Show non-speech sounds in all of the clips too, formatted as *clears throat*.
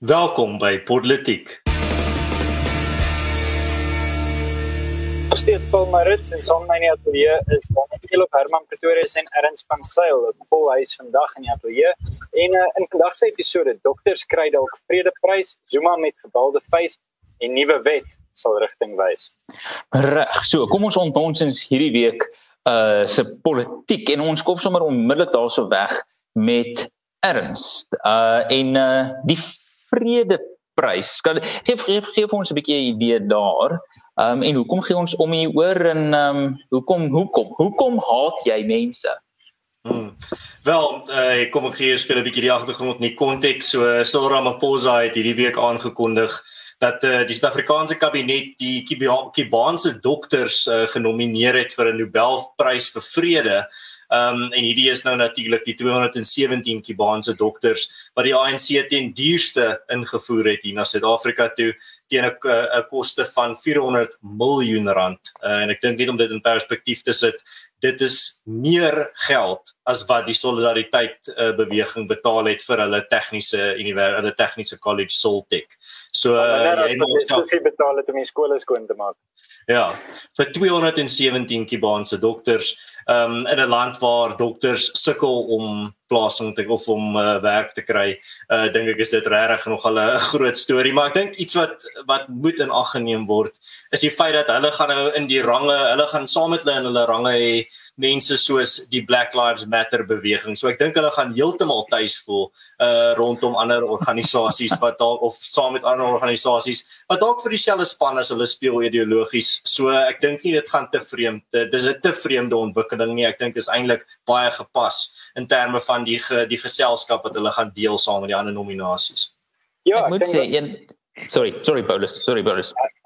Welkom by Politiek. Steeds Paul Marits en saam met my atelier is dan Elof Herman Pretorius en Erns van Sail op volhuis vandag in die atelier. En uh, in vandag se episode dokters kry dalk vredeprys, Zuma met gebalde face en nuwe wet sal rigting wys. Reg. So, kom ons ontonsens hierdie week uh se politiek en ons kom sommer onmiddellik daarso weg met Erns. Uh en uh die vredeprys. Kan gee gee gee vir ons 'n bietjie 'n idee daar. Ehm um, en hoekom gee ons om hier oor en ehm um, hoekom hoekom hoekom haat jy mense? Hmm. Wel, uh, kom ek gee eers vir 'n bietjie die agtergrond in die konteks. So Cyril Ramaphosa het hierdie week aangekondig dat uh, die Suid-Afrikaanse kabinet die Kubaanse dokters uh, genomineer het vir 'n Nobelprys vir vrede. Ehm um, en hierdie is nou natuurlik die 217 Kubaanse dokters wat die ANC teen duurste ingevoer het hier na Suid-Afrika toe teen 'n 'n koste van 400 miljoen rand. Uh, en ek dink net om dit in perspektief te sit, dit is meer geld as wat die solidariteit uh, beweging betaal het vir hulle tegniese universiteit, hulle tegniese college Soltech. So uh, jy moet self betaal het om die skole skoon te maak. Ja, vir 217 Kubaanse dokters um, in 'n land waar dokters sukkel om plasing te of om uh, werk te kry. Uh dink ek is dit regtig nog 'n *laughs* groot storie, maar ek dink iets wat wat moet in ag geneem word is die feit dat hulle gaan nou in die range, hulle gaan saam met hulle in hulle range hê mense soos die Black Lives Matter beweging. So ek dink hulle gaan heeltemal tuis voel uh rondom ander organisasies wat dalk of saam met ander organisasies wat dalk vir dieselfde span as hulle speel ideologies. So ek dink nie dit gaan te vreemd. Dis 'n te vreemde ontwikkeling nie. Ek dink dit is eintlik baie gepas in terme van die die geselskap wat hulle gaan deel saam met die ander nominasies. Ja, ek moet sê een Sorry, sorry Paulus, sorry Paulus. Uh,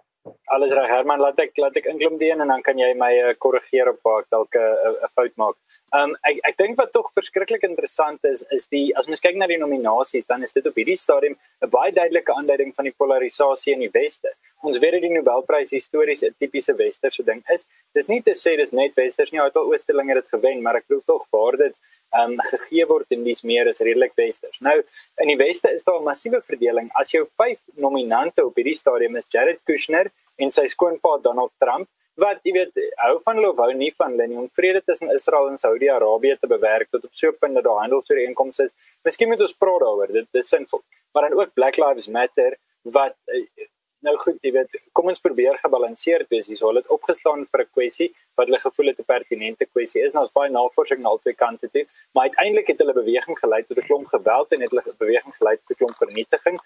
alles reg Herman laat ek laat ek inklim die een en dan kan jy my uh, korrigeer op waar ek dalk 'n uh, uh, fout maak. Ehm um, ek ek dink wat tog verskriklik interessant is is die as mens kyk na die nominasies dan is dit op hierdie stadium 'n baie duidelike aanduiding van die polarisasie in die weste. Ons weet dat die Nobelprys histories 'n tipiese westerse ding is. Dis nie te sê dis net westers nie, uit al oosterlinge het dit gewen, maar ek glo tog waar dit um, gegee word en dis meer is redelik westers. Nou in die weste is daar 'n massiewe verdeling. As jou vyf nominante op hierdie stadium is Jared Kushner en sy skoonpa Donald Trump wat jy weet hou van hulle wou nie van hulle nie om vrede tussen Israel en Saudi-Arabië te bewerk tot op so 'n punt dat daar handelsooreenkomste is. Miskien moet ons praat daaroor. Dit dis sinvol. Maar dan ook Black Lives Matter wat eh, nou goed, jy weet, kom ons probeer gebalanseerd wees hier. So hulle het opgestaan vir 'n kwessie wat hulle gevoel het 'n pertinente kwessie is. Nou is baie navorsing na albei kante toe, maar uiteindelik het hulle beweging gelei tot 'n klomp geweld en het hulle beweging gelei tot 'n klomp vernietiging.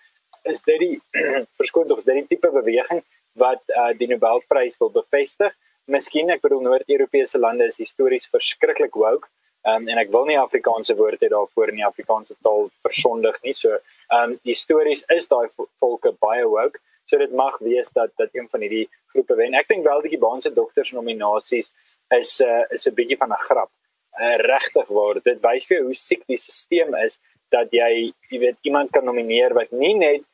Is dit die *clears throat* verskoon tog, is dit die tipe beweging wat uh, die Nobelprys wil bevestig? Miskien, ek bedoel Noord-Europese lande is histories verskriklik woke. Um, en ek wil nie Afrikaanse woorde hê daarvoor in die Afrikaanse taal versondig nie. So, ehm um, histories is daai volke baie woke. So dit mag wees dat dat een van hierdie groepe wen. Ek dink wel dat die baanse dokters nominasies is uh, is 'n bietjie van 'n grap. Uh, Regtig waar. Dit wys vir hoe siek die stelsel is dat jy, jy weet, iemand kan nomineer wat nie net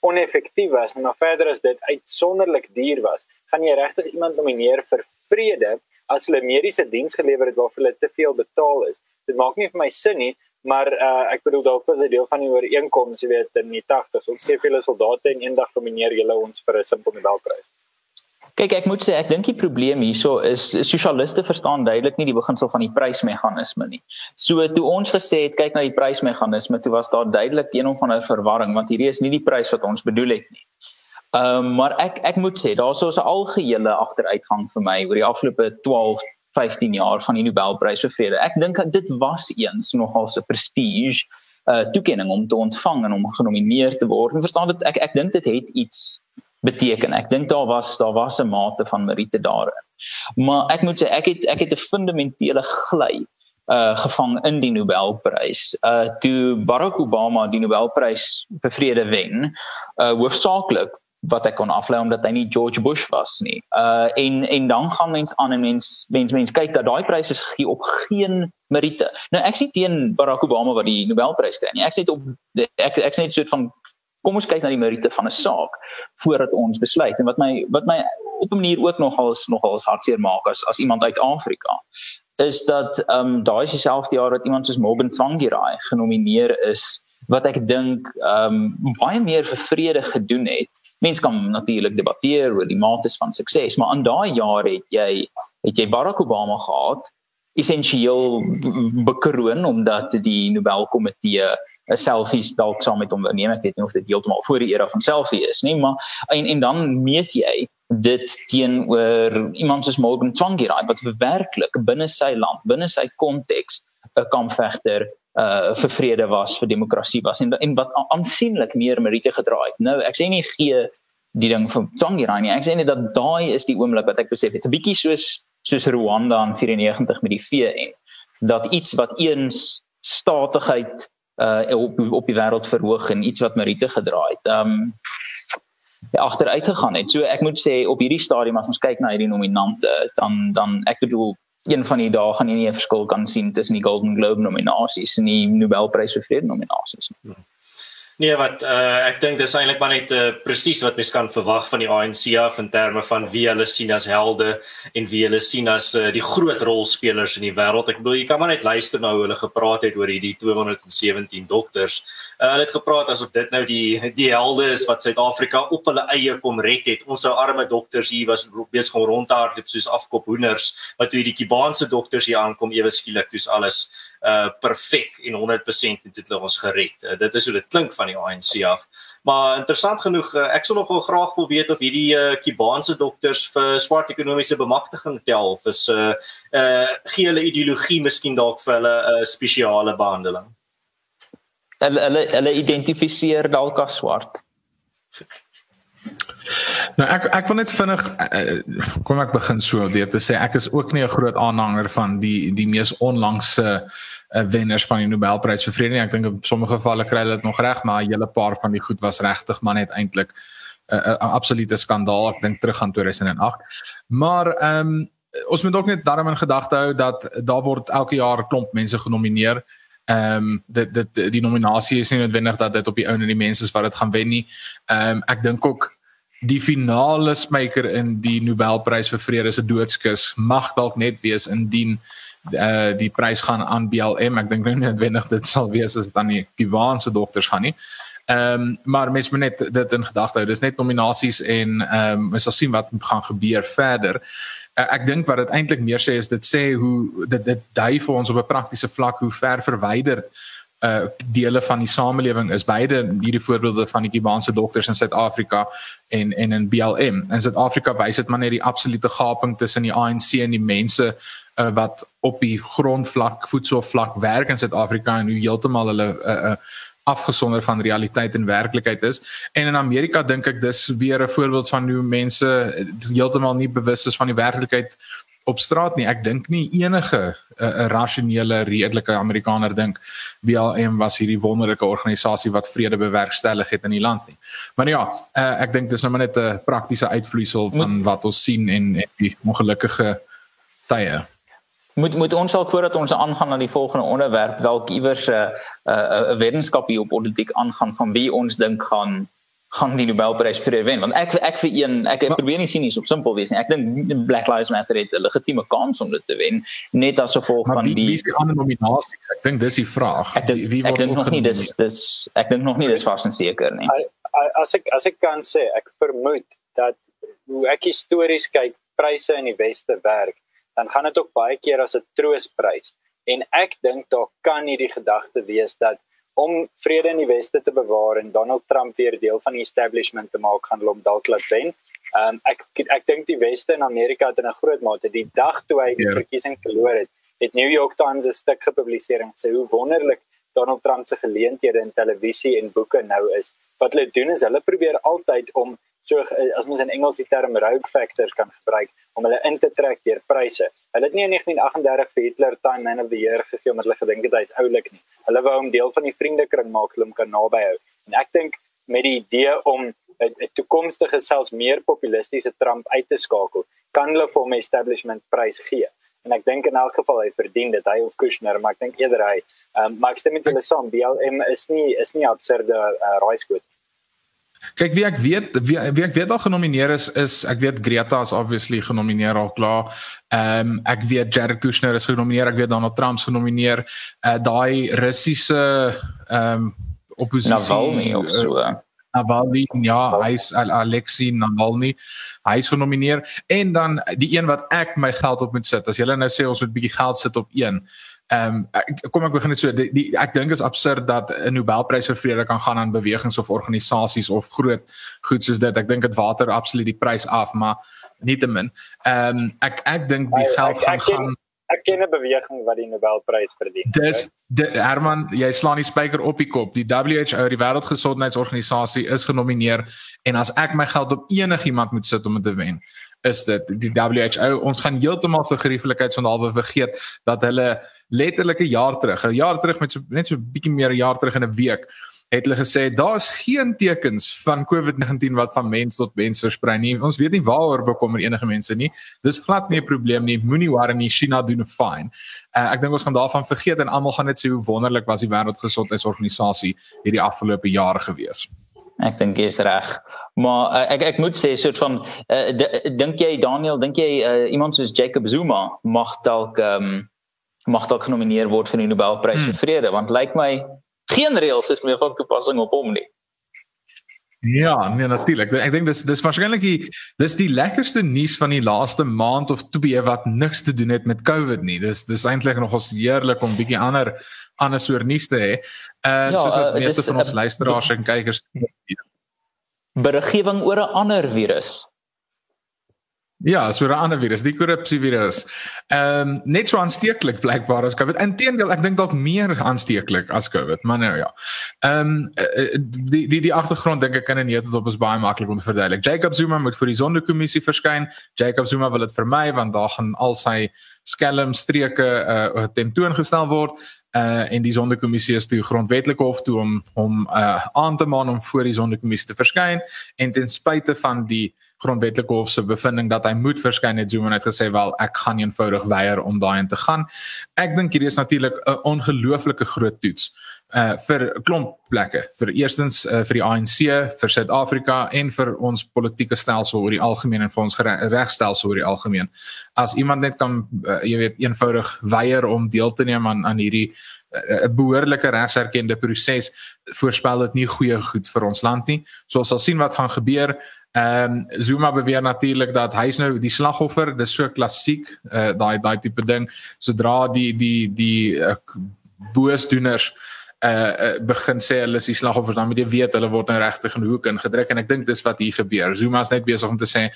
oneffektief was nie, maar verder as dit uitsonderlik duur was. Gaan jy regtig iemand nomineer vir vrede as hulle mediese diens gelewer het waarvoor hulle te veel betaal is? Dit maak nie vir my sin nie maar uh, ek bedoel dalk was dit deel van die ooreenkoms jy weet in die 80s ons gee vir hulle soldate en eendag nomineer julle ons vir 'n simpel Nobelprys. Kyk ek moet sê ek dink die probleem hierso is sosialiste verstaan duidelik nie die beginsel van die prysmeganisme nie. So toe ons gesê het kyk na die prysmeganisme toe was daar duidelik een of ander verwarring want hierdie is nie die prys wat ons bedoel het nie. Ehm um, maar ek ek moet sê daar's so 'n algehele agteruitgang vir my oor die afgelope 12 15 jaar van die Nobelprys vir vrede. Ek dink dit was eens nogal 'n prestige uh toekenning om te ontvang en om genomineer te word. En verstaan dit ek ek dink dit het iets beteken. Ek dink daar was daar was 'n mate van meriete daarin. Maar ek moet sê ek het ek het 'n fundamentele gly uh gevang in die Nobelprys. Uh toe Barack Obama die Nobelprys vir vrede wen, uh hoofsaaklik wat ek kon aflei omdat hy nie George Bush was nie. Uh en en dan gaan mens aan en mens mens mens kyk dat daai pryse gegee op geen meriete. Nou ek sien teen Barack Obama wat die Nobelprys kry nie. Ek sê dit op ek ek sê dit soort van kom ons kyk na die meriete van 'n saak voordat ons besluit. En wat my wat my op 'n manier ook nogals nogals hartseer maak as as iemand uit Afrika is dat ehm um, daai is dieselfde jaar dat iemand soos Morgan Tsvangirai genomineer is wat ek dink ehm um, baie meer vir vrede gedoen het. Mense kan natuurlik debatteer oor die mate van sukses, maar in daai jare het jy het jy Barack Obama gehad essensieel bekroon omdat die Nobelkomitee 'n selfies dalk saam met hom neem. Ek weet nie of dit heeltemal voor die era van selfie is nie, maar en en dan meet jy dit teenoor iemand soos Morgan Tsvangirai wat werklik binne sy land, binne sy konteks 'n kampvegter uh vir vrede was, vir demokrasie was en en wat aansienlik meer meriete gedra het. Nou, ek sê nie gee die ding van Tsvangirai nie. Ek sê net dat daai is die oomblik wat ek besef het, 'n bietjie soos soos Rwanda in 94 met die VN dat iets wat eens statigheid uh op op die wêreld verhoog en iets wat Marite gedra het. Um ja, agteruit gegaan het. So ek moet sê op hierdie stadium as ons kyk na hierdie nominante dan dan ek bedoel een van die dae gaan jy nie 'n verskil kan sien tussen die Golden Globe nominasies en die Nobelprys vir vrede nominasies nie. Nee, wat uh, ek dink dis eintlik maar net uh, presies wat mens kan verwag van die ANC af in terme van wie hulle sien as helde en wie hulle sien as uh, die groot rolspelers in die wêreld. Ek bedoel jy kan maar net luister na hoe hulle gepraat het oor hierdie 217 dokters. Uh, hulle het gepraat asof dit nou die die helde is wat Suid-Afrika op hulle eie kom red het. Ons ou arme dokters hier was besig om rond te hardloop soos afkop hoenders, wat toe hierdie Kubaanse dokters hier aankom ewe skielik toets alles uh perfek en 100% en dit het ons gered. Uh, dit is hoe dit klink van die ANC af. Maar interessant genoeg, uh, ek sou nogal graag wil weet of hierdie uh Kubaanse dokters vir swart ekonomiese bemagtiging tel of is uh uh gee hulle ideologie miskien dalk vir hulle 'n uh, spesiale behandeling. Hulle hulle hulle identifiseer dalk as swart. Nou ek ek wil net vinnig kom ek begin so deur te sê ek is ook nie 'n groot aanhanger van die die mees onlangse uh, wenners van die Nobelprys vir vrede nie. Ek dink in sommige gevalle kry hulle dit nog reg, maar 'n hele paar van die goed was regtig maar net eintlik 'n uh, 'n uh, absolute skandaal. Ek dink terug aan 2008. Maar ehm um, ons moet ook net daarmee in gedagte hou dat daar word elke jaar 'n klomp mense genomineer. Ehm um, dit dit die nominasie is nie noodwendig dat dit op die ou en die mense is wat dit gaan wen nie. Ehm um, ek dink ook die finale spreker in die Nobelprys vir vrede se doodskus mag dalk net wees indien uh die prys gaan aan BLM ek dink nie noodwendig dit sal wees as dit aan die Kubaanse dokters gaan nie. Ehm um, maar mens moet net dit in gedagte hou. Dis net nominasies en ehm um, ons sal sien wat gaan gebeur verder. Uh, ek dink wat dit eintlik meer sê is dit sê hoe dit dit dui vir ons op 'n praktiese vlak hoe ver verwyderd uh dele van die samelewing is beide hierdie voorbeelde van die Kubaanse dokters in Suid-Afrika en en in BLM. In Suid-Afrika wys dit maar net die absolute gaping tussen die ANC en die mense uh, wat op die grondvlak, voedselvlak werk in Suid-Afrika en hoe heeltemal hulle uh, uh afgesonder van realiteit en werklikheid is. En in Amerika dink ek dis weer 'n voorbeeld van hoe mense heeltemal nie bewus is van die werklikheid op straat nie. Ek dink nie enige 'n uh, rasionele redelike Amerikaner dink BLM was hierdie wonderlike organisasie wat vrede bewerkstellig het in die land nie. Maar ja, uh, ek dink dis nou net 'n praktiese uitvloeisel van wat ons sien en, en die ongelukkige tye. Moet moet ons al voordat ons aangaan na die volgende onderwerp dalk iewers 'n uh, 'n uh, wetenskap hier op politiek aangaan van wie ons dink gaan gaan die Nobelprys vir wen. Want ek ek vir een ek maar, probeer nie sien nie so simpel wees nie. Ek dink Black Lives Matter het 'n legitieme kans om dit te wen net as gevolg van wie, die wie is die ander nominasies? Ek dink dis die vraag. Ek dink, wie ek dink nog nie dis dis ek dink nog nie dis vas en seker nie. I, I, as ek as ek kan sê ek vermoed dat hoe ek histories kyk pryse in die weste werk dan gaan dit ook baie keer as 'n troosprys en ek dink daar kan nie die gedagte wees dat om vrede in die weste te bewaar en Donald Trump weer deel van die establishment te maak gaan hom dalk laat wen. Um ek ek dink die weste in Amerika het in 'n groot mate die dag toe hy die. Ja. verkiesing verloor het, het New York Times 'n stuk gepubliseer en sê hoe wonderlik Donald Trump se geleenthede in televisie en boeke nou is. Wat hulle doen is hulle probeer altyd om so as mens in Engels die term rogue factors kan gebruik om hulle in te trek deur pryse. Hulle het nie in 1938 vir Hitler Time Man of the Year gegee omdat hulle gedink het hy is oulik nie. Hulle wou hom deel van die vriendekring maak, hulle hom kan naby hou. En ek dink met die idee om 'n toekomstige selfs meer populistiese Trump uit te skakel, kan hulle vir hom 'n establishment prys gee. En ek dink in elk geval hy verdien dit, hy of Kushner, maar ek dink eerder hy. Um, maar ek stem met hulle saam, BLM is nie is nie absurde uh, raaiskoot. Kyk wie ek weet wie, wie ek weet al genomineer is is ek weet Greta is obviously genomineer al klaar. Ehm um, ek weet Jared Kushner is genomineer, ek weet Donald Trump is genomineer. Uh daai Russiese ehm um, oppositie Navalny of so. Uh, Navalny, ja, hy's Alexei Navalny. Hy's genomineer en dan die een wat ek my geld op moet sit. As jy nou sê ons moet 'n bietjie geld sit op een. Ehm um, kom ek begin net so die, die ek dink is absurd dat 'n Nobelprys vir vrede kan gaan aan bewegings of organisasies of groot goed soos dit. Ek dink dit water absoluut die prys af, maar nietemin. Ehm um, ek ek dink die geld gaan gaan ek ken 'n beweging wat die Nobelprys verdien. Dis de, Herman, jy slaan die spyker op die kop. Die WHO, die Wêreldgesondheidsorganisasie is genomineer en as ek my geld op enigiemand moet sit om dit te wen, is dit die WHO. Ons gaan heeltemal vir gerieflikheid sonhalwe vergeet dat hulle letterlik 'n jaar terug, 'n jaar terug met so net so 'n bietjie meer 'n jaar terug in 'n week het hulle gesê daar's geen tekens van COVID-19 wat van mens tot mens versprei nie. Ons weet nie waaroor bekommer enige mense nie. Dis glad nie 'n probleem nie. Moenie worry nie. China doen fine. Uh, ek dink ons gaan daarvan vergeet en almal gaan net sê hoe wonderlik was die wêreldgesondheidsorganisasie hierdie afgelope jare gewees. Ek dink jy's reg. Maar uh, ek ek moet sê soort van uh, dink jy Daniel, dink jy uh, iemand soos Jacob Zuma mag dalk ehm um, mag dalk genomineer word vir die Nobelprys hmm. vir vrede want lyk like my geen reëls is meer van toepassing op hom nie. Ja, nee natuurlik. Ek dink dis dis waarskynlik die dis die lekkerste nuus van die laaste maand of twee wat niks te doen het met COVID nie. Dis dis eintlik nog ons heerlik om bietjie ander ander soort nuus te hê. Uh ja, soos wat uh, meeste van ons uh, luisteraars en kykers beriggewing oor 'n ander virus. Ja, so 'n ander virus, die korrupsie virus. Ehm um, net so aansteeklik blykbaar as COVID. Inteendeel, ek dink dalk meer aansteeklik as COVID, maar nou ja. Ehm um, die die die agtergrond dink ek kan in net op is baie maklik om te verduidelik. Jacob Zuma moet vir die sondekommissie verskyn. Jacob Zuma wil dit vermy want daar gaan al sy skelm streke uh tentoongestel word uh en die sondekommissie is toe grondwetlike hof toe om hom uh aan te maan om voor die sondekommissie te verskyn en ten spyte van die grondwetlike hof se bevinding dat hy moet verskyn het Zuma het gesê wel ek gaan eenvoudig weier om daarin te gaan. Ek dink hierdie is natuurlik 'n ongelooflike groot toets uh vir klomp plekke vir eerstens uh, vir die ANC vir Suid-Afrika en vir ons politieke stelsel oor die algemeen en vir ons regstelsel oor die algemeen as iemand net kan uh, jy weet eenvoudig weier om deel te neem aan aan hierdie 'n behoorlike regserkende proses voorspel dit nie goeie goed vir ons land nie. So ons sal sien wat gaan gebeur. Ehm um, Zuma beweer natuurlik dat hy's nou die slagoffer, dis so klassiek, uh, daai daai tipe ding. Sodra die die die uh, boosdoeners uh begin sê hulle is die slagoffers dan moet jy weet hulle word nou in hoek ingedruk en ek dink dis wat hier gebeur. Zuma is net besig om te sê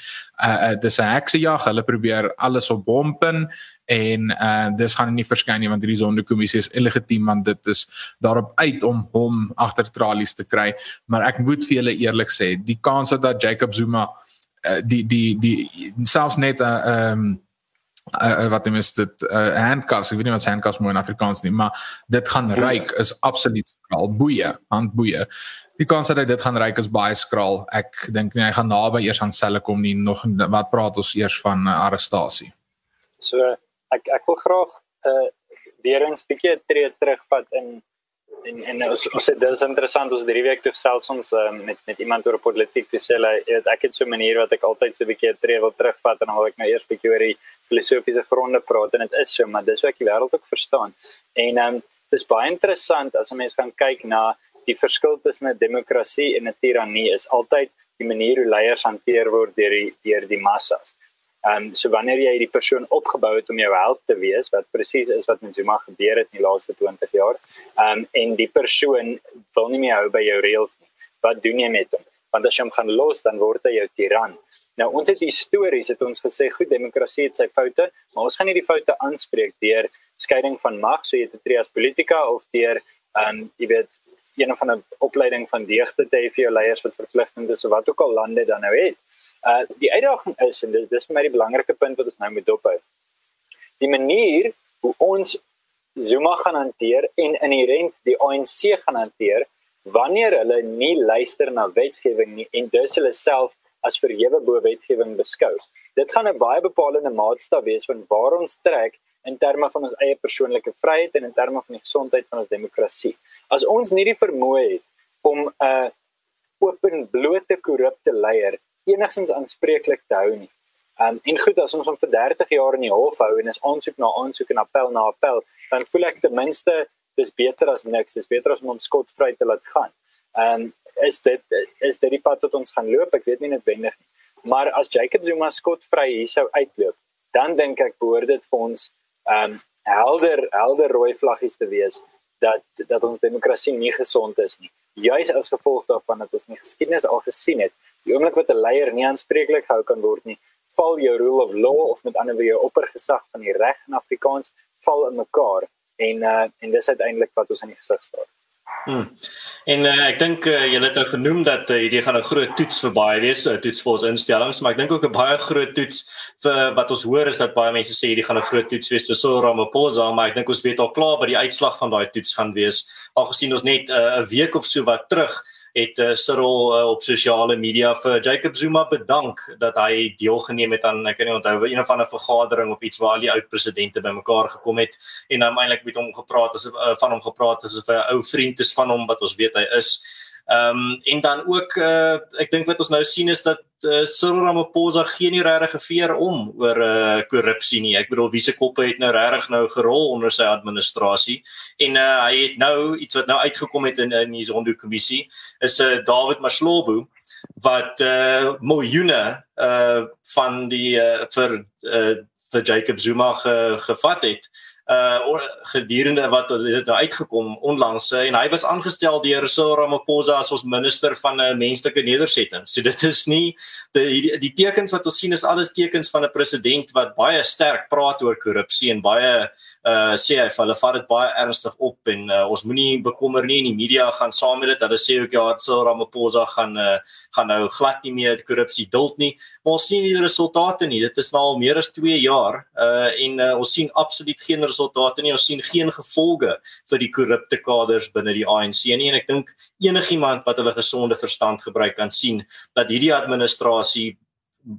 uh, uh dis 'n heksejag. Hulle probeer alles op hom pin en uh dis gaan nie verskyn nie want hierdie sondekommissie is illegitiem want dit is daarop uit om hom agter tralies te kry. Maar ek moet vir julle eerlik sê, die kans dat Jacob Zuma uh, die die die selfs net 'n uh, um uh, wat mis dit uh, handcuffs ek weet nie wat handcuffs moet in Afrikaans nie maar dit gaan ryk is absoluut al boeie handboeie. Die kans dat hy dit gaan ryk is baie skraal. Ek dink nie hy gaan naby eers aan selle kom nie. Nog wat praat ons eers van uh, arrestasie? So ek ek wil graag uh, weer 'n bietjie tree terugvat in en en ons ons het dis interessant ons drie week toe selfs ons uh, met met iemand oor politiek te sê ek ek het so 'n manier wat ek altyd so 'n bietjie tree wil terugvat. En dan wil ek nou eers bietjie oor die filosofiese gronde praat en dit is so maar dis hoe ek die wêreld ook verstaan en ehm um, dis baie interessant as 'n mens gaan kyk na die verskil tussen 'n demokrasie en 'n tirannie is altyd die manier hoe leiers hanteer word deur die deur die massas Ehm um, so wanneer jy hierdie persoon opgebou het om jou held te wees wat presies is wat met Zuma gebeur het in die laaste 20 jaar. Ehm um, en die persoon wil nie meer hou by jou reëls nie. Wat doen jy met hom? Want as jy hom gaan los dan word hy jou tiran. Nou ons het histories het ons gesê goed demokrasie het sy foute, maar ons gaan nie die foute aanspreek deur skeiding van mag, so jy te tree as politika of deur ehm um, jy weet een van 'n opleiding van deugte te hê vir jou leiers wat verpligtend is of wat ook al lande dan nou het. Uh die uitdaging is en dit is vir my die belangrike punt wat ons nou moet dophou. Die manier hoe ons Zuma gaan hanteer en inherent die ANC gaan hanteer wanneer hulle nie luister na wetgewing nie en dus hulle self as verhewe bo wetgewing beskou. Dit gaan 'n baie bepalende maatstaf wees van waar ons trek in terme van ons eie persoonlike vryheid en in terme van die gesondheid van ons demokrasie. As ons nie die vermoë het om 'n uh, openblote korrupte leier enigstens aanspreeklik te hou nie. Um, en goed as ons hom vir 30 jaar in die hof hou en is aansoek na aansoek en appel na appel, dan voel ek ten minste dis beter as niks. Dis beter as om ons skotvry te laat gaan. En is dit is dit die pad wat ons gaan loop? Ek weet nie noodwendig nie. Maar as Jacob Zuma skotvry hier sou uitloop, dan dink ek behoort dit vir ons um helder helder rooi vlaggies te wees dat dat ons demokrasie nie gesond is nie. Juis as gevolg daarvan dat ons nie geskiedenis al gesien het, die oomblik wat 'n leier nie aanspreeklik gehou kan word nie, val jou rule of law of met ander woorde jou oppergesag van die reg in Afrikaans val in mekaar en uh, en dis uiteindelik wat ons aan die gesig staan. Hmm. En uh, ek dink uh, julle het nou genoem dat uh, hierdie gaan 'n groot toets vir baie wees, 'n toets vir ons instellings, maar ek dink ook 'n baie groot toets vir wat ons hoor is dat baie mense sê hierdie gaan 'n groot toets wees vir Cyril Ramaphosa, maar ek dink ons weet al klaar wat die uitslag van daai toets gaan wees. Algesien ons net 'n uh, week of so wat terug het uh, Cyril uh, op sosiale media vir Jacob Zuma bedank dat hy deelgeneem het aan ek kan nie onthou een of ander vergadering of iets waar al die oud presidente bymekaar gekom het en hom eintlik met hom gepraat asof uh, van hom gepraat asof hy 'n ou vriend is van hom wat ons weet hy is. Ehm um, en dan ook uh, ek dink wat ons nou sien is dat uh, Cyril Ramaphosa geen nie regtig geveer om oor uh, korrupsie nie. Ek bedoel wie se koppe het nou regtig nou gerol onder sy administrasie en uh, hy het nou iets wat nou uitgekom het in in die Zondo-kommissie is uh, David Maslobo wat uh, miljoene uh, van die uh, vir uh, vir Jacob Zuma ge, gevat het uh gedurende wat dit nou uitgekom onlangs en hy was aangestel deur Cyril Ramaphosa as ons minister van 'n uh, menslike nedersetting. So dit is nie die die tekens wat ons sien is alles tekens van 'n president wat baie sterk praat oor korrupsie en baie uh sê hy hulle vat dit baie ernstig op en uh, ons moenie bekommer nie in die media gaan saam met dit. Hulle sê ook ja, Cyril Ramaphosa gaan uh gaan nou glad nie meer korrupsie duld nie. Maar ons sien nie die resultate nie. Dit is nou al meer as 2 jaar uh en uh, ons sien absoluut geen resultate nie. Ons sien geen gevolge vir die korrupte kaders binne die ANC nie en ek dink enigiemand wat hulle gesonde verstand gebruik kan sien dat hierdie administrasie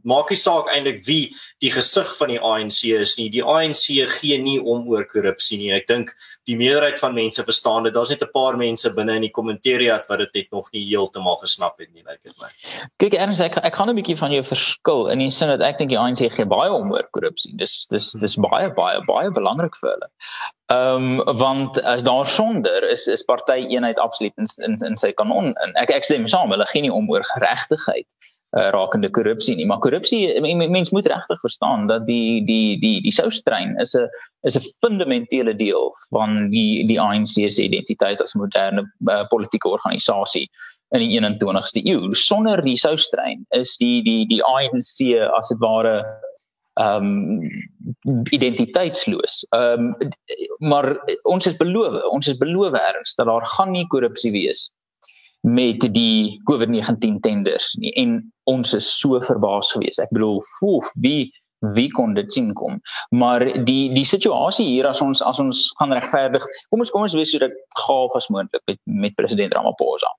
maak nie saak eintlik wie die gesig van die ANC is nie. Die ANC gee nie om oor korrupsie nie. Ek dink die meerderheid van mense verstaan dit. Daar's net 'n paar mense binne in die kommentariat wat dit net nog nie heeltemal gesnap het nie, lyk dit my. Kyk, Ernst, ek ek kan 'n bietjie van jou verskil in die sin dat ek dink die ANC gee baie om oor korrupsie. Dis dis dis baie baie baie belangrik vir hulle. Ehm um, want as daar sonder is is party eenheid absoluut in in, in sy kanon. En ek ek stem saam, hulle gee nie om oor geregtigheid uh, rakende korrupsie nie maar korrupsie mense moet regtig verstaan dat die die die die soustrein is 'n is 'n fundamentele deel van die die ANC se identiteit as 'n moderne uh, politieke organisasie in die 21ste eeu sonder die soustrein is die die die ANC as dit ware ehm um, identiteitsloos. Ehm um, maar ons is beloof, ons is beloof erns dat daar gaan nie korrupsie wees met die COVID-19 tenders nie en ons is so verbaas geweest. Ek bedoel, oef, wie wie kon dit sien kom? Maar die die situasie hier as ons as ons gaan regverdig, kom ons kom ons wees so dat gaaf as moontlik met met president Ramaphosa.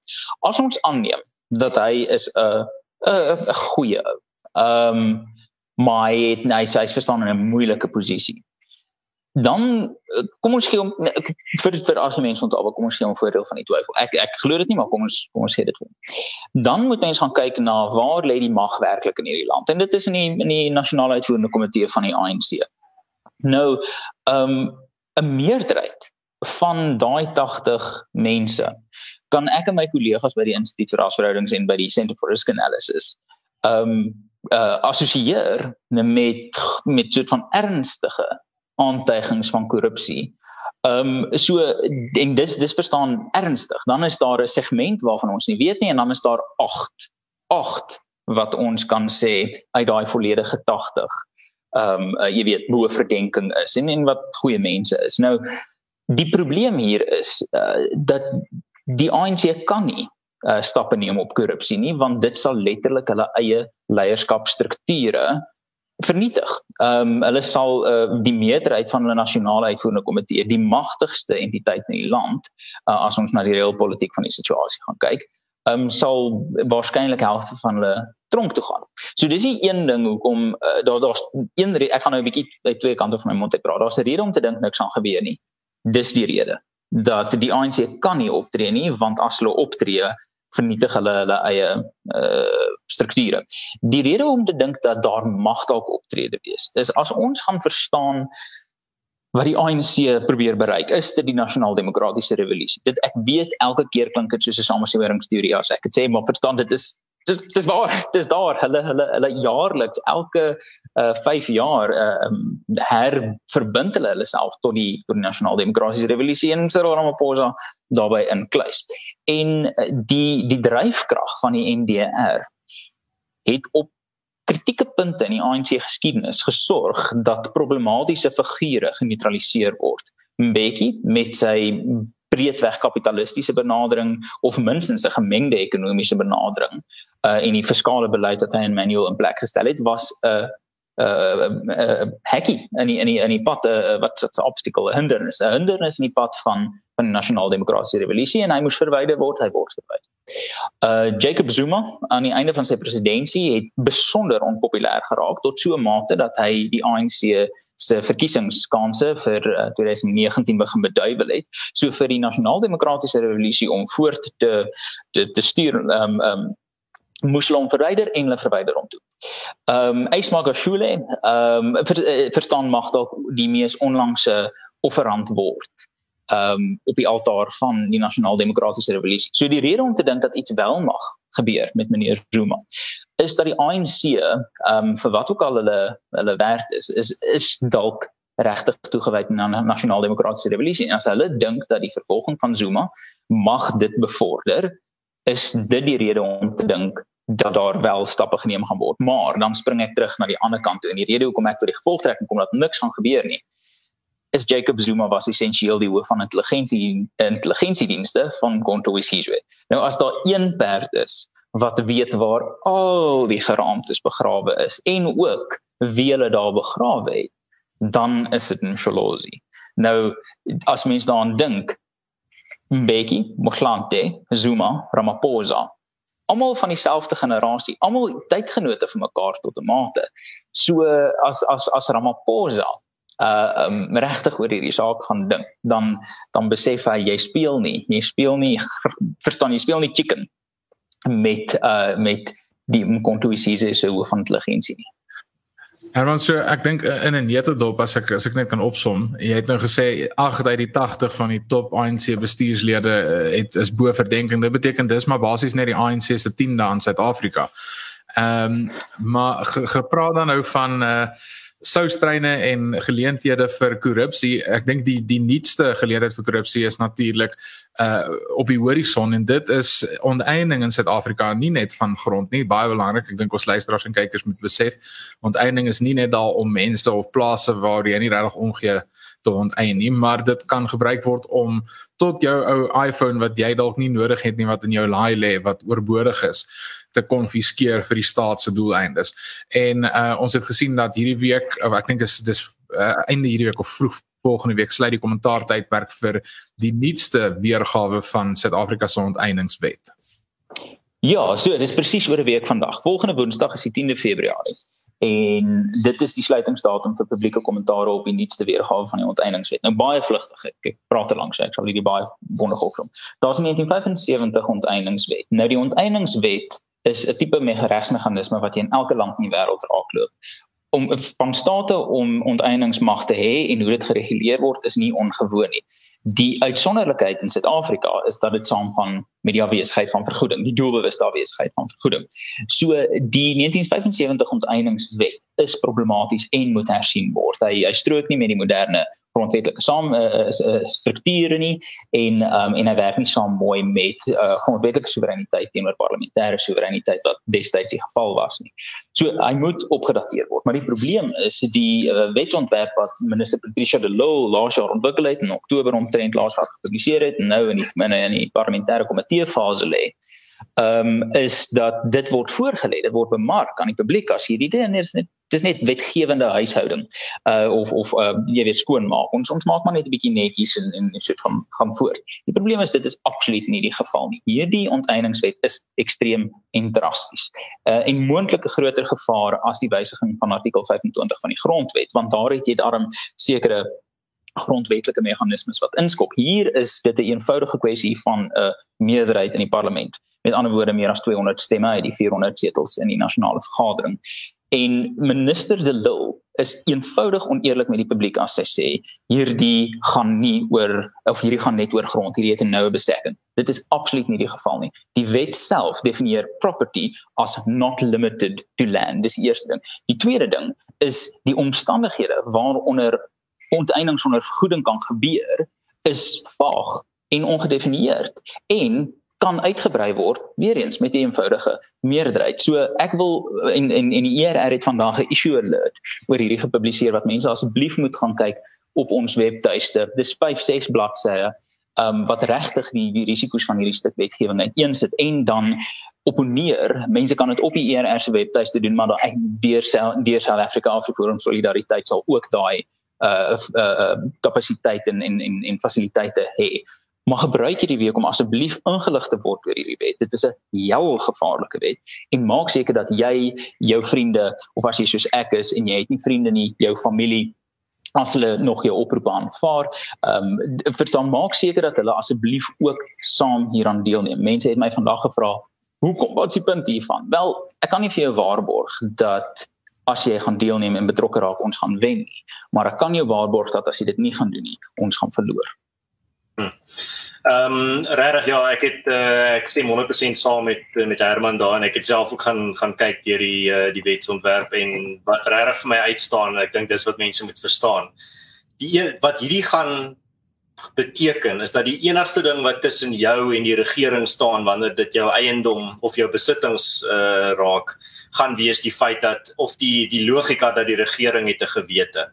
As ons aanneem dat hy is 'n 'n 'n goeie ou. Ehm um, maar hy het hy hy's verstaan in 'n moeilike posisie dan eh, kom ons gee hom vir vir argumente onthou kom ons gee hom voordeel van die twyfel. Ek ek glo dit nie maar kom ons kom ons sê dit vir dan moet mense gaan kyk na waar lê die mag werklik in hierdie land. En dit is in die in die nasionale uitvoerende komitee van die ANC nou um 'n meerderheid van daai 80 mense kan ek en my kollegas by die instituut vir rasverhoudings en by die Center for Risk Analysis um uh assosieer met met soort van ernstige aantuigings van korrupsie. Ehm um, so en dis dis verstaan ernstig. Dan is daar 'n segment waarvan ons nie weet nie en dan is daar 8 8 wat ons kan sê uit daai volledige 80 ehm um, uh, jy weet bo verdenking is en en wat goeie mense is. Nou die probleem hier is uh, dat die ANC kan nie uh, stappe neem op korrupsie nie want dit sal letterlik hulle eie leierskapstrukture vernietig. Ehm um, hulle sal uh, die meerderheid van hulle nasionale uitvoerende komitee, die magtigste entiteit in die land, uh, as ons na die reële politiek van die situasie gaan kyk, ehm um, sal waarskynlik helfte van hulle tronk toe gaan. So dis nie een ding hoekom uh, daar daar's een ek gaan nou 'n bietjie uit twee kante van my mond uit praat. Daar's 'n rede om te dink niks gaan gebeur nie. Dis die rede dat die ANC kan nie optree nie want as hulle optree vernietig hulle hulle eie uh strukture. Die rede om te dink dat daar mag dalk optrede wees is as ons gaan verstaan wat die ANC probeer bereik is dit die nasionaal demokratiese revolusie. Dit ek weet elke keer klink dit soos 'n samesweringsteorie as ek dit sê, maar verstaan dit is dis dis waar dis daar hulle hulle hulle jaarliks elke uh 5 jaar uh um, herverbind hulle hulle self tot die tot die nasionale demokratiese revolusie en Cyril Ramaphosa daarbey inkluis. En uh, die die dryfkrag van die NDR het op kritieke punte in die ANC geskiedenis gesorg dat problematiese figure geneutraliseer word. Mbeki met sy breedweg kapitalistiese benadering of minstens 'n gemengde ekonomiese benadering uh en die fiskale beleid wat hy in manual in plek gestel het was 'n uh, uh, uh, hekkie in die in die in die pad uh, wat wat 'n obstacle 'n hindernis 'n hindernis in die pad van van die nasionale demokratiese revolusie en hy moes verwyder word hy word verwyder. Uh Jacob Zuma aan die einde van sy presidentskap het besonder onpopulêr geraak tot so 'n mate dat hy die ANC se verkiesingskanse vir uh, 2019 begin beduiwel het. So vir die nasionaal-demokratiese revolusie om voort te te, te stuur um, um, moes hulle verwyder en hulle verwyder om toe. Ehm um, Ysmaga Shule ehm um, ver, uh, verstaan mag dalk die mees onlangse offerant word ehm um, op die altaar van die nasionaal-demokratiese revolusie. So die rede om te dink dat iets wel mag gebeur met meneer Zuma is dat die ANC ehm um, vir wat ook al hulle hulle werd is is is dalk regtig toegewyd aan die nasionale demokratiese revolusie en as hulle dink dat die vervolging van Zuma mag dit bevorder is dit die rede om te dink dat daar wel stappe geneem gaan word. Maar dan spring ek terug na die ander kant toe. En die rede hoekom ek tot die gevolgtrekking kom dat niks gaan gebeur nie is Jacob Zuma was essensieel die hoof van intelligensie intelligensiedienste van Gonto Wesizwe nou as daar een perd is wat weet waar al die geraamtes begrawe is en ook wie hulle daar begrawe het, dan is dit in Sholozi. Nou as mens daaraan dink, Mbeki, Mohlante, Zuma, Ramaphosa, almal van dieselfde generasie, almal tydgenote vir mekaar tot 'n mate. So as as as Ramaphosa uh um, regtig oor hierdie saak gaan dink, dan dan besef hy jy speel nie, jy speel nie *laughs* verstaan jy speel nie chicken met uh met die Mkonto Isise se hoof van intelligensie nie. Herman so ek dink uh, in 'n netedop as ek as ek net kan opsom, jy het nou gesê 8 uit die 80 van die top ANC bestuurslede uh, het is bo verdenking. Dit beteken dis maar basies net die ANC se 10de in Suid-Afrika. Ehm um, maar ge, gepraat dan nou van uh soustreine en geleenthede vir korrupsie. Ek dink die die nuutste geleentheid vir korrupsie is natuurlik uh op die horison en dit is onteiening in Suid-Afrika nie net van grond nie, baie belangrik. Ek dink ons luisteraars en kykers moet besef onteiening is nie net daar om mense of plase waar jy nie regtig omgee te onteien nie, maar dit kan gebruik word om tot jou ou iPhone wat jy dalk nie nodig het nie wat in jou laai lê wat oorbodig is te konfiskeer vir die staat se doeleindes. En uh ons het gesien dat hierdie week, of ek dink is dis uh, einde hierdie week of vroeg volgende week sluit die kommentaar tydperk vir die nuutste weergawe van Suid-Afrika se onteieningswet. Ja, so dis presies oor 'n week vandag. Volgende Woensdag is die 10de Februarie. En dit is die sluitingsdatum vir publieke kommentaar op die nuutste weergawe van die onteieningswet. Nou baie vlugtig, ek, ek praat te lank, so ek sal hierdie baie wonderlik opsom. Daar's 'n 1975 onteieningswet. Nou die onteieningswet is 'n tipe regsmeganisme wat jy in elke land in die wêreld raakloop. Om van state om onteieningsmag te hê en hoe dit gereguleer word is nie ongewoon nie. Die uitsonderlikheid in Suid-Afrika is dat dit saamgaan met die afwesigheid van vergoeding, die doelbewuste afwesigheid van vergoeding. So die 1975 onteieningswet is problematies en moet hersien word. Hy, hy strook nie met die moderne grondwetlike saam uh, strukture nie en um, en hy werk nie saam mooi met uh, grondwetlike soewereiniteit teenoor parlementêre soewereiniteit wat destyds die geval was nie. So hy moet opgedateer word. Maar die probleem is die uh, wetsontwerp wat minister Patricia de Lille laas jaar ontwikkel het in Oktober omtrent laas jaar gepubliseer het en nou in die in die parlementêre komitee fase lê ehm um, is dat dit word voorgelê, dit word bemark aan die publiek as hierdie ding en is net dis net wetgewende huishouding uh of of uh jy weet skoonmaak. Ons ons maak maar net 'n bietjie netjies en en so van gaan voort. Die probleem is dit is absoluut nie die geval nie. Hierdie onteieningswet is ekstreem en drasties. Uh en moontlike groter gevaar as die wysiging van artikel 25 van die grondwet, want daar het jy daarom sekere grondwetlike meganismes wat inskop. Hier is dit 'n een eenvoudige kwessie van 'n uh, meerderheid in die parlement. Met ander woorde meer as 200 stemme uit die 400 setels in die nasionale vergadering. En minister De Lille is eenvoudig oneerlik met die publiek as hy sê hierdie gaan nie oor of hierdie gaan net oor grond, hierdie het 'n noue bestekking. Dit is absoluut nie die geval nie. Die wet self definieer property as not limited to land. Dis die eerste ding. Die tweede ding is die omstandighede waaronder onteiening sonder vergoeding kan gebeur is vaag en ongedefinieerd en kan uitgebrei word weer eens met 'n eenvoudige meerderheid. So ek wil en en en die ERR het vandag 'n issue alert oor hierdie gepubliseer wat mense asseblief moet gaan kyk op ons webtuiste. Dis 5-6 bladsye um wat regtig die die risiko's van hierdie stuk wetgewing uiteensit en dan opponeer. Mense kan dit op die ERR se webtuiste doen, maar daai deur deur South Africa Afrika en Solidariteit sal ook daai uh uh, uh kapasiteit en en en, en fasiliteite hê maar gebruik hierdie week om asseblief ingelig te word oor hierdie wet. Dit is 'n heel gevaarlike wet en maak seker dat jy jou vriende of as jy soos ek is en jy het nie vriende nie, jou familie as hulle nog jou oproep aanvaar, ehm um, verstaan maak seker dat hulle asseblief ook saam hieraan deelneem. Mense het my vandag gevra, "Hoekom wat is die punt hiervan?" Wel, ek kan nie vir jou waarborg dat as jy gaan deelneem en betrokke raak ons gaan wen nie, maar ek kan jou waarborg dat as jy dit nie gaan doen nie, ons gaan verloor. Hm. Ehm um, regtig ja, ek het uh, ek stem 100% saam met met Herman daar en ek het self ook gaan gaan kyk deur die uh, die wetsontwerp en wat regtig vir my uitstaan, ek dink dis wat mense moet verstaan. Die een, wat hierdie gaan beteken is dat die enigste ding wat tussen jou en die regering staan wanneer dit jou eiendom of jou besittings uh raak, gaan wees die feit dat of die die logika dat die regering het 'n gewete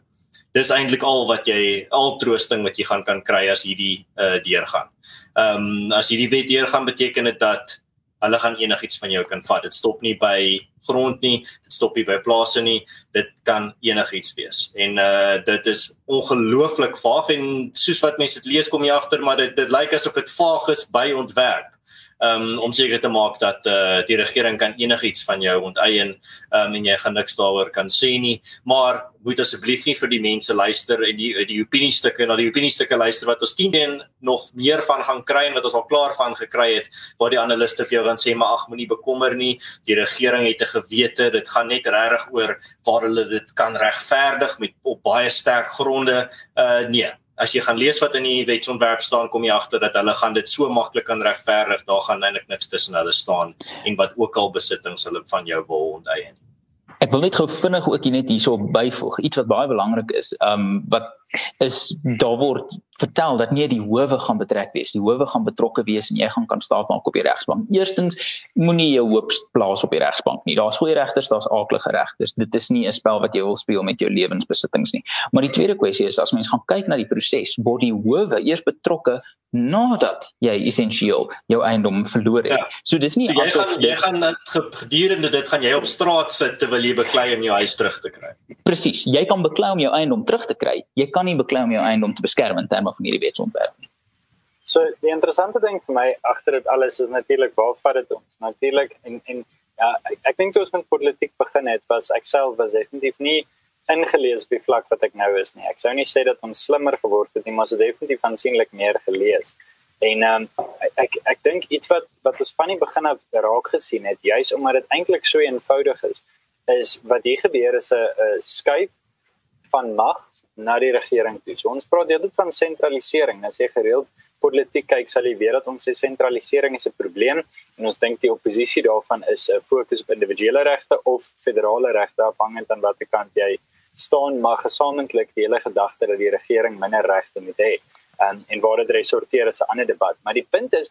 dis eintlik al wat jy al troosting wat jy gaan kan kry as hierdie uh deurgaan. Ehm um, as hierdie wet deurgaan beteken dit dat hulle gaan enigiets van jou kan vat. Dit stop nie by grond nie, dit stop nie by plase nie. Dit kan enigiets wees. En uh dit is ongelooflik vaag en soos wat mense dit lees kom jy agter maar dit dit lyk asof dit vaag is by ontwerp um, om seker te maak dat uh, die regering kan enigiets van jou onteien um, en jy gaan niks daaroor kan sê nie. Maar moet asseblief nie vir die mense luister en die die opiniestukke na die opiniestukke luister wat ons 10 en nog meer van gaan kry en wat ons al klaar van gekry het waar die analiste vir jou gaan sê maar ag moenie bekommer nie. Die regering het 'n gewete. Dit gaan net regtig oor waar hulle dit kan regverdig met op baie sterk gronde. Uh nee as jy gaan lees wat in die wetsontwerp staan, kom jy agter dat hulle gaan dit so maklik kan regverdig. Daar gaan eintlik niks tussen hulle staan en wat ook al besittings hulle van jou wil onteien. Ek wil net gou vinnig ook net hierso byvoeg iets wat baie belangrik is. Um wat is daar word vertel dat nie die howe gaan betrek wees die howe gaan betrokke wees en jy gaan kan staat maak op die regsbank. Eerstens moenie jou hoop plaas op die regsbank nie. Daar's goeie regters daar's aaklige regters. Dit is nie 'n spel wat jy wil speel met jou lewensbesittings nie. Maar die tweede kwessie is as mens gaan kyk na die proses word die howe eers betrokke nadat jy essensieel jou eiendom verloor het. Ja. so dis nie so jy gaan jy gaan gedurende dit gaan jy op straat sit terwyl jy beklei om jou huis terug te kry. Presies jy kan beklei om jou eiendom terug te kry. Jy kan nie beklei om jou eiendom te beskerm in terme van hierdie wetsontwerp nie. So die interessante ding vir my agter dit alles is natuurlik waar vat dit ons? Natuurlik en en ja, ek, ek dink toe ons met politiek begin het, was ek self was definitief nie ingelees by vlak wat ek nou is nie. Ek sou nie sê dat ons slimmer geword het nie, maar ons het definitief aansienlik meer gelees. En ehm um, ek ek dink iets wat wat ons van die begin af raak gesien het, juis omdat dit eintlik so eenvoudig is, is wat hier gebeur is 'n skuif van mag na die regering toe. So ons praat dit van sentralisering. As jy gereeld politiek kyk, sal jy weet dat ons sê sentralisering is 'n probleem en ons dink die oppositie daarvan is 'n fokus op individuele regte of federale regte afhangend aan watter kant jy staan, maar gesamentlik die hele gedagte dat die regering minder regte moet hê. En en waar dit resorteer is 'n ander debat, maar die punt is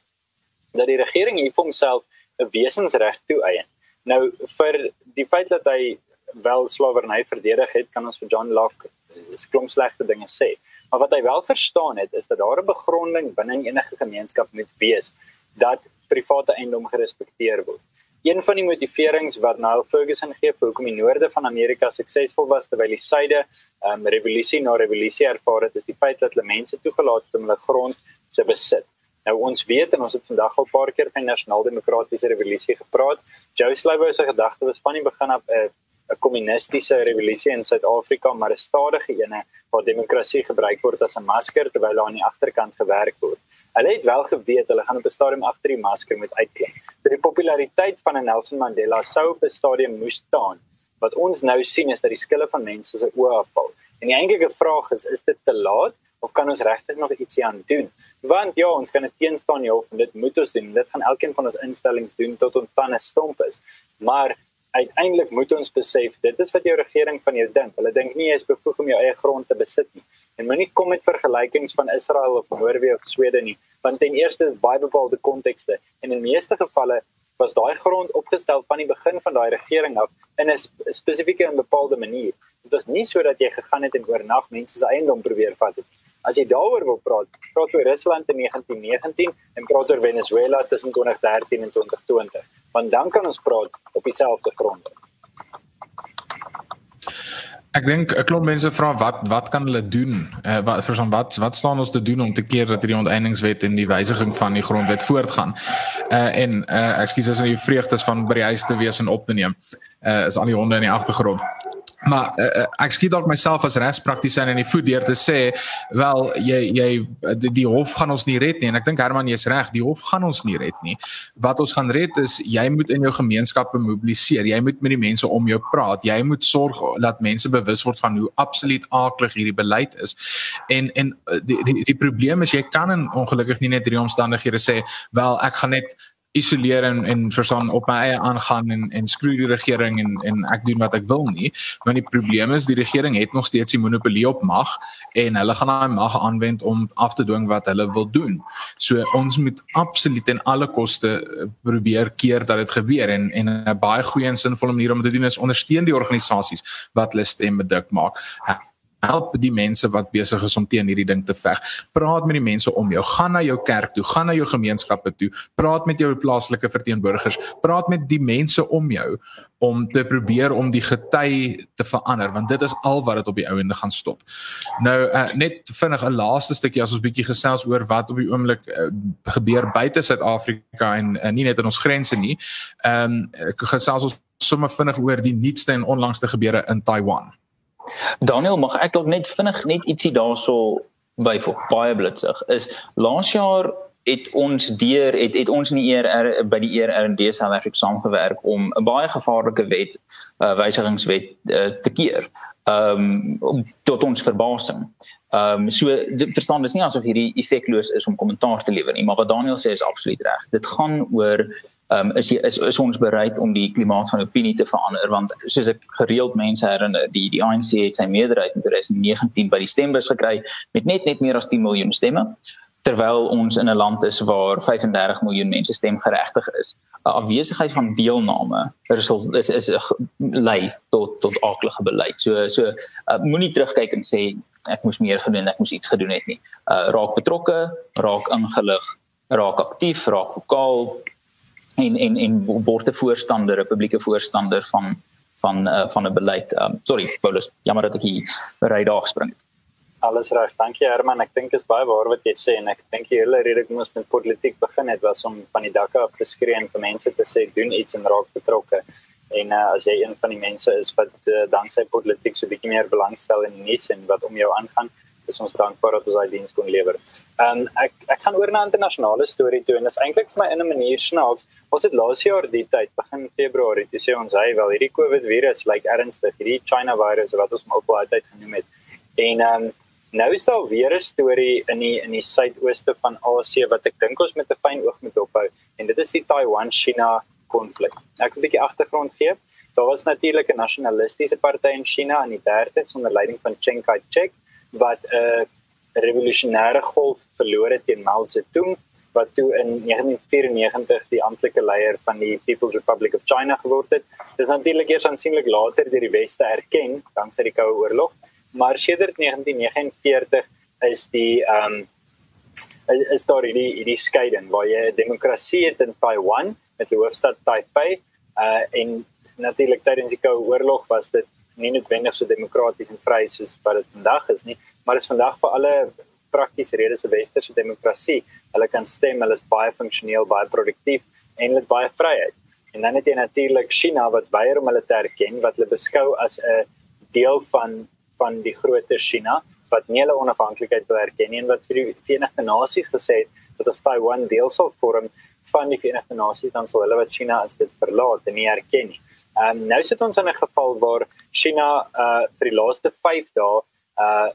dat die regering hier vir homself 'n wesensreg toeëien. Nou vir die feit dat hy wel slawerny verdedig het, kan ons vir John Locke is klomp slegte dinge sê. Maar wat hy wel verstaan het is dat daar 'n begronding binne enige gemeenskap moet wees dat private eiendom gerespekteer word. Een van die motiverings wat Niall Ferguson gee vir hoekom die noorde van Amerika suksesvol was terwyl die suide um, revolusie na revolusie ervaar het, is die feit dat hulle mense toegelaat het om hulle grond te besit. Nou ons weet en ons het vandag al 'n paar keer van die nasionaal demokratiese revolusie gepraat. Joe Slovo se gedagte was van die begin af 'n uh, 'n kommunistiese revolusie in Suid-Afrika, maar 'n stadige ene waar demokrasie gebruik word as 'n masker terwyl daar aan die agterkant gewerk word. Hulle het wel geweet hulle gaan op 'n stadium agter die masker moet uitklim. Die populariteit van Nelson Mandela sou op 'n stadium moes staan Wat ons nou sien is dat die skille van mense se oë afval. En die eintlike vraag is, is dit te laat of kan ons regtig nog ietsie aan doen? Want ja, ons kan dit teenstaan ja, dit moet ons doen. Dit gaan elkeen van ons instellings doen tot ons dan 'n stomp is. Maar uiteindelik moet ons besef dit is wat jou regering van jou dink. Hulle dink nie jy is bevoeg om jou eie grond te besit nie. En moenie kom met vergelykings van Israel of Noorwe of Swede nie, want ten eerste is baie bepaalde kontekste en in meeste gevalle was daai grond opgestel van die begin van daai regering af in 'n spesifieke en bepaalde manier. Dit was nie sodat jy gegaan het en oornag mense se eiendom probeer vat het. As jy daaroor wil praat, praat oor Rusland in 1919 en praat oor Venezuela tussen 2013 en 2020 want dan kan ons praat op dieselfde grond. Ek dink 'n klomp mense vra wat wat kan hulle doen? Eh wat verstaan wat wat staan ons te doen om te keer dat hierdie onteieningswet en die wysiging van die grondwet voortgaan? Eh uh, en eh uh, ekskuus as jy vreugdes van by die huis te wees en op te neem. Eh uh, is al die honde in die agtergrond. Maar uh, ek skiet dalk myself as regspraktisyn in die voet deur te sê wel jy jy die, die hof gaan ons nie red nie. En ek dink Herman jy's reg die hof gaan ons nie red nie. Wat ons gaan red is jy moet in jou gemeenskappe mobiliseer. Jy moet met die mense om jou praat. Jy moet sorg dat mense bewus word van hoe absoluut aaklig hierdie beleid is. En en eh, die die, die probleem is jy kan in ongelukkig nie net drie omstandighede sê wel ek gaan net isoleer en en verstaan op my eie aangaan en en skroei die regering en en ek doen wat ek wil nie want die probleem is die regering het nog steeds die monopolie op mag en hulle gaan daai mag aanwend om af te dwing wat hulle wil doen. So ons moet absoluut en alle koste eh, probeer keer dat dit gebeur en en 'n baie goeie en sinvolle manier om dit te doen is ondersteun die organisasies wat hulle stem bedik maak help die mense wat besig is om teen hierdie ding te veg. Praat met die mense om jou. Gaan na jou kerk toe, gaan na jou gemeenskappe toe. Praat met jou plaaslike verteenwoordigers. Praat met die mense om jou om te probeer om die gety te verander want dit is al wat dit op die ou ende gaan stop. Nou uh, net vinnig 'n laaste stukkie as ons bietjie gesels oor wat op die oomblik uh, gebeur buite Suid-Afrika en uh, nie net in ons grense nie. Ehm um, gesels ons sommer vinnig oor die nuutste en onlangste gebeure in Taiwan. Daniel, mag ek dalk net vinnig net ietsie daarso byvoeg, baie blitsig. Is laas jaar het ons deur het het ons in die ER by die ERD South Africa saamgewerk om 'n baie gevaarlike wet uh, wysigingswet uh, te keer. Ehm um, tot ons verbasing. Ehm um, so verstaan dis nie asof hierdie effekloos is om kommentaar te lewer nie, maar wat Daniel sê is absoluut reg. Dit gaan oor um, is, is is ons bereid om die klimaat van opinie te verander? Want soos ek gereeld mense herinner die die ANC het sy meerderheid in 2019 by die stembus gekry met net net meer as 10 miljoen stemme terwyl ons in 'n land is waar 35 miljoen mense stemgeregtig is. 'n afwesigheid van deelname result is is lei tot tot aardige beleid. So so uh, moenie terugkyk en sê ek moes meer gedoen ek moes iets gedoen het nie. Uh, raak betrokke raak ingelig raak aktief raak vokaal en en en word 'n voorstander, 'n publieke voorstander van van uh, van 'n beleid. Um, sorry, Paulus, jammer dat ek hier ry daar gespring het. Alles reg. Dankie Herman. Ek dink dit is baie waar wat jy sê en ek dink die hele rede kom ons met politiek begin het was om van die dakke af te skree en vir mense te sê doen iets en raak betrokke. En uh, as jy een van die mense is wat uh, danksy politiek so bietjie meer belangstel in die nuus en wat om jou aangaan, is ons dankbaar dat ons daai diens kon lewer. En um, ek ek gaan oor na internasionale storie toe en dit is eintlik vir my in 'n manier snaaks. Ons het laas jaar die tyd begin Februarie te sê ons hy wel hierdie COVID virus lyk like ernstig, hierdie China virus wat ons ook al altyd genoem het. En ehm um, nou is daar weer 'n storie in die in die suidooste van Asië wat ek dink ons met 'n fyn oog moet ophou en dit is die Taiwan-China konflik. Ek 'n bietjie agtergrond gee. Daar was natuurlik 'n nasionalistiese party in China in die 30s onder leiding van Chiang Kai-shek wat 'n revolusionêre golf verloor het teen Mao Zedong wat toe in 1994 die amptelike leier van die People's Republic of China geword het. Dit is natuurlik eers aansienlik later deur die weste erken danksy die Koue Oorlog, maar sedert 1949 is die ehm um, is daar die die skeiding waar jy 'n demokrasie het in Taiwan met die hoofstad Taipei uh en natuurlik tydens die Koue Oorlog was dit nie noodwendig so demokraties en vry soos wat dit vandag is nie, maar is vandag vir alle praktiese redes 'n westerse demokrasie. Hulle kan stem, hulle is baie funksioneel, baie produktief en hulle het baie vryheid. En dan het jy natuurlik China wat weier om hulle te erken, wat hulle beskou as 'n deel van van die groter China wat nie hulle onafhanklikheid wil erken nie en wat vir die Verenigde Nasies gesê het dat as Taiwan deel sal vorm van die Verenigde Nasies dan sal hulle wat China as dit verlaat en nie erken nie. Ehm um, nou sit ons in 'n geval waar China uh vir die laaste 5 dae uh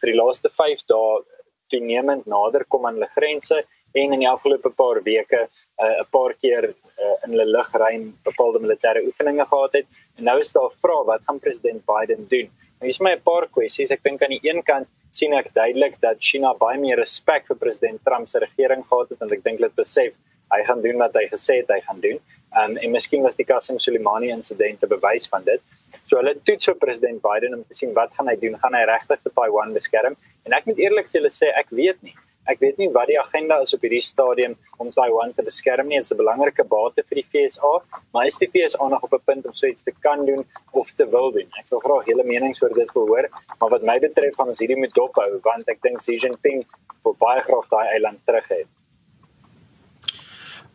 vir die laaste 5 dae toenemend nader kom aan hulle grense en in die afgelope paar weke 'n uh, paar keer uh, in hulle lugruim bepaalde militêre oefeninge gehad het. En nou is daar 'n vraag wat gaan president Biden doen? Nou is my paar kwessies. Ek dink aan die een kant sien ek duidelik dat China baie meer respek vir president Trump se regering gehad het en ek dink dit besef hy gaan doen wat hy gesê het hy gaan doen. Um, en miskien was die Qasem Soleimani insident 'n bewys van dit. So hulle toets vir president Biden om te sien wat gaan hy doen? Gaan hy regtig vir Taiwan beskerm? En ek moet eerlik vir julle sê ek weet nie. Ek weet nie wat die agenda is op hierdie stadium om Taiwan te beskerm nie. Dit is 'n belangrike bate vir die FSA, maar is die FSA nog op 'n punt om so iets te kan doen of te wil doen? Ek sal graag julle menings oor dit wil hoor, maar wat my betref gaan ons hierdie moet dophou want ek dink Xi Jinping wil baie graag daai eiland terug hê.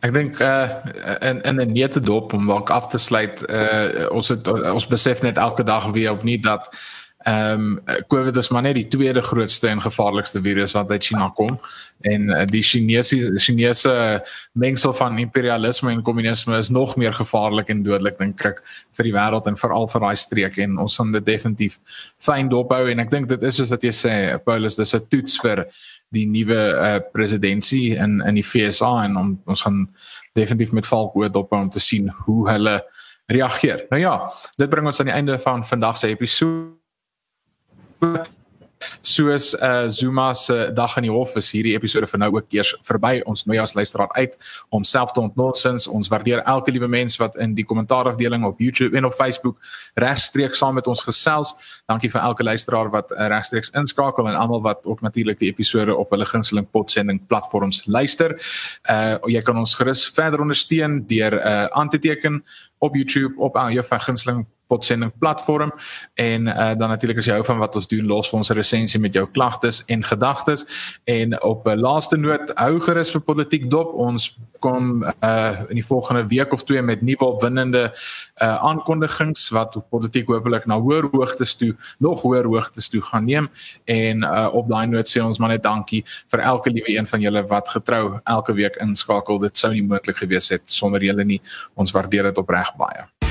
Ek dink uh in in 'n nette dop om dalk af te sluit uh ons het ons besef net elke dag weer opnuut dat Ehm um, COVID is maar net die tweede grootste en gevaarlikste virus wat uit China kom. En uh, die Chinese Chinese mengsel van imperialisme en kommunisme is nog meer gevaarlik en dodelik dink ek vir die wêreld en veral vir daai streek. En ons gaan dit definitief fyn dophou. En ek dink dit is soos wat jy sê Paulus dis 'n toets vir die nuwe uh, presidentsie in in die FSA en om, ons gaan definitief met valk oor dophou om te sien hoe hulle reageer. Nou ja, dit bring ons aan die einde van vandag se episode soos uh Zuma se dag in die hof is hierdie episode vir nou ook eers verby. Ons nooi as luisteraar uit om self te ontnotsins. Ons waardeer elke liewe mens wat in die kommentaarafdeling op YouTube en op Facebook regstreeks saam met ons gesels. Dankie vir elke luisteraar wat uh, regstreeks inskakel en almal wat ook natuurlik die episode op hulle gunsteling podsending platforms luister. Uh jy kan ons gerus verder ondersteun deur uh, aan te teken op YouTube op aan jou gunsteling podsending platform. En uh, dan natuurlik as jy hou van wat ons doen los vir ons resensie met jou klagtes en gedagtes en op 'n laaste noot hou gerus vir politiek dop. Ons kom uh, in die volgende week of twee met nuwe opwindende uh, aankondigings wat politiek hopelik na hoër hoogtes toe nog hoër hoogtes toe gaan neem. En uh, op daai noot sê ons maar net dankie vir elke liewe een van julle wat getrou elke week inskakel. Dit sou nie moontlik gewees het sonder julle nie. Ons waardeer dit opreg baie